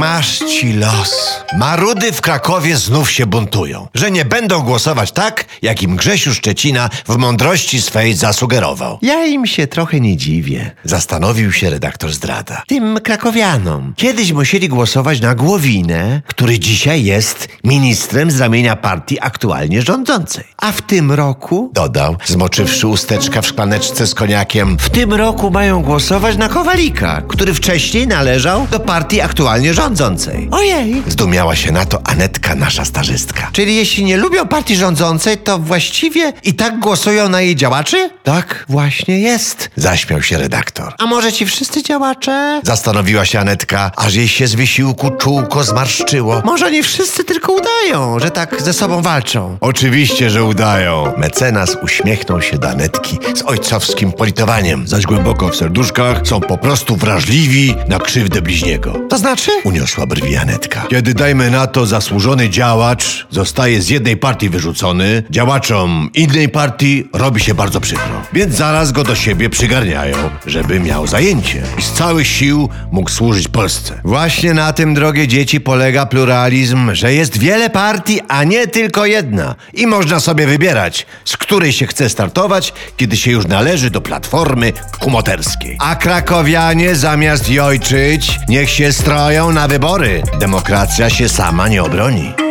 Masz ci los. Marudy w Krakowie znów się buntują, że nie będą głosować tak, jak im Grzesiu Szczecina w mądrości swej zasugerował. Ja im się trochę nie dziwię, zastanowił się redaktor zdrada. Tym krakowianom. Kiedyś musieli głosować na Głowinę, który dzisiaj jest ministrem z ramienia partii aktualnie rządzącej. A w tym roku, dodał, zmoczywszy usteczka w szklaneczce z koniakiem, w tym roku mają głosować na Kowalika, który wcześniej należał do partii aktualnie rządzącej. Ojej! Zdumiała się na to Anetka, nasza starzystka. Czyli jeśli nie lubią partii rządzącej, to właściwie i tak głosują na jej działaczy? Tak właśnie jest, zaśmiał się redaktor. A może ci wszyscy działacze? Zastanowiła się Anetka, aż jej się z wysiłku czółko zmarszczyło. Może nie wszyscy tylko udają, że tak ze sobą walczą. Oczywiście, że udają. Mecenas uśmiechnął się do Anetki z ojcowskim politowaniem, zaś głęboko w serduszkach są po prostu wrażliwi na krzywdę bliźniego. To znaczy? Uniosła brwi Anetka. Kiedy dajmy na to zasłużony działacz zostaje z jednej partii wyrzucony, działaczom innej partii robi się bardzo przykro. Więc zaraz go do siebie przygarniają, żeby miał zajęcie i z całych sił mógł służyć Polsce. Właśnie na tym, drogie dzieci, polega pluralizm, że jest wiele partii, a nie tylko jedna. I można sobie wybierać, z której się chce startować, kiedy się już należy do platformy kumoterskiej. A krakowianie zamiast jojczyć, niech się stroją na wybory. Demokracja się sama nie obroni.